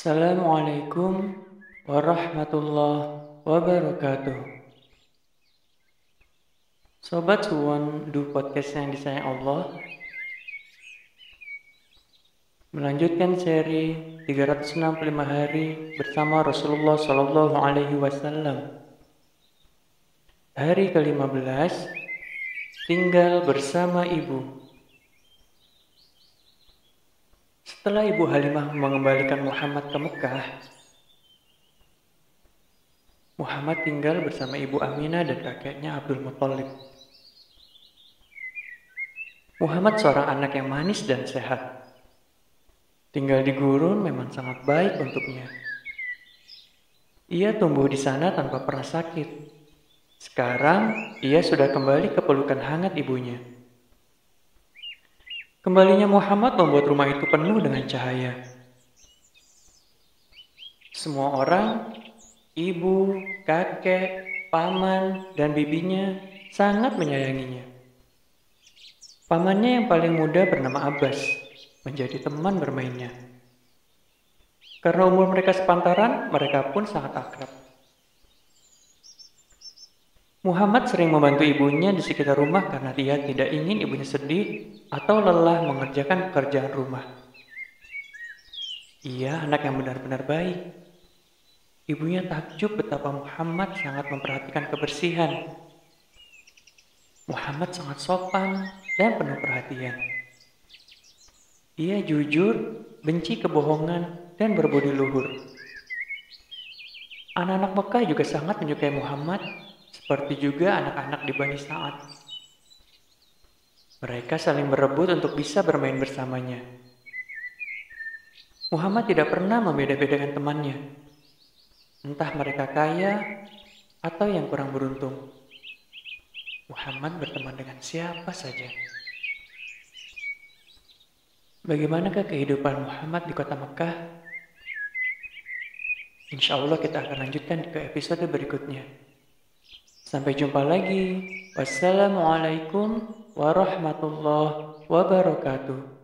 Assalamualaikum warahmatullahi wabarakatuh. Sobat Suwon Du Podcast yang disayang Allah. Melanjutkan seri 365 hari bersama Rasulullah Sallallahu Alaihi Wasallam. Hari ke-15 Tinggal bersama Ibu Setelah Ibu Halimah mengembalikan Muhammad ke Mekah, Muhammad tinggal bersama Ibu Aminah dan kakeknya Abdul Muthalib. Muhammad seorang anak yang manis dan sehat. Tinggal di gurun memang sangat baik untuknya. Ia tumbuh di sana tanpa pernah sakit. Sekarang ia sudah kembali ke pelukan hangat ibunya. Kembalinya Muhammad membuat rumah itu penuh dengan cahaya. Semua orang, ibu, kakek, paman, dan bibinya sangat menyayanginya. Pamannya yang paling muda bernama Abbas, menjadi teman bermainnya. Karena umur mereka sepantaran, mereka pun sangat akrab. Muhammad sering membantu ibunya di sekitar rumah karena dia tidak ingin ibunya sedih atau lelah mengerjakan pekerjaan rumah. Ia anak yang benar-benar baik. Ibunya takjub betapa Muhammad sangat memperhatikan kebersihan. Muhammad sangat sopan dan penuh perhatian. Ia jujur, benci kebohongan, dan berbudi luhur. Anak-anak Mekah juga sangat menyukai Muhammad seperti juga anak-anak di Bani Sa'ad. Mereka saling berebut untuk bisa bermain bersamanya. Muhammad tidak pernah membeda-bedakan temannya. Entah mereka kaya atau yang kurang beruntung. Muhammad berteman dengan siapa saja. Bagaimanakah kehidupan Muhammad di kota Mekah? Insya Allah kita akan lanjutkan ke episode berikutnya. Sampai jumpa lagi. Wassalamualaikum warahmatullahi wabarakatuh.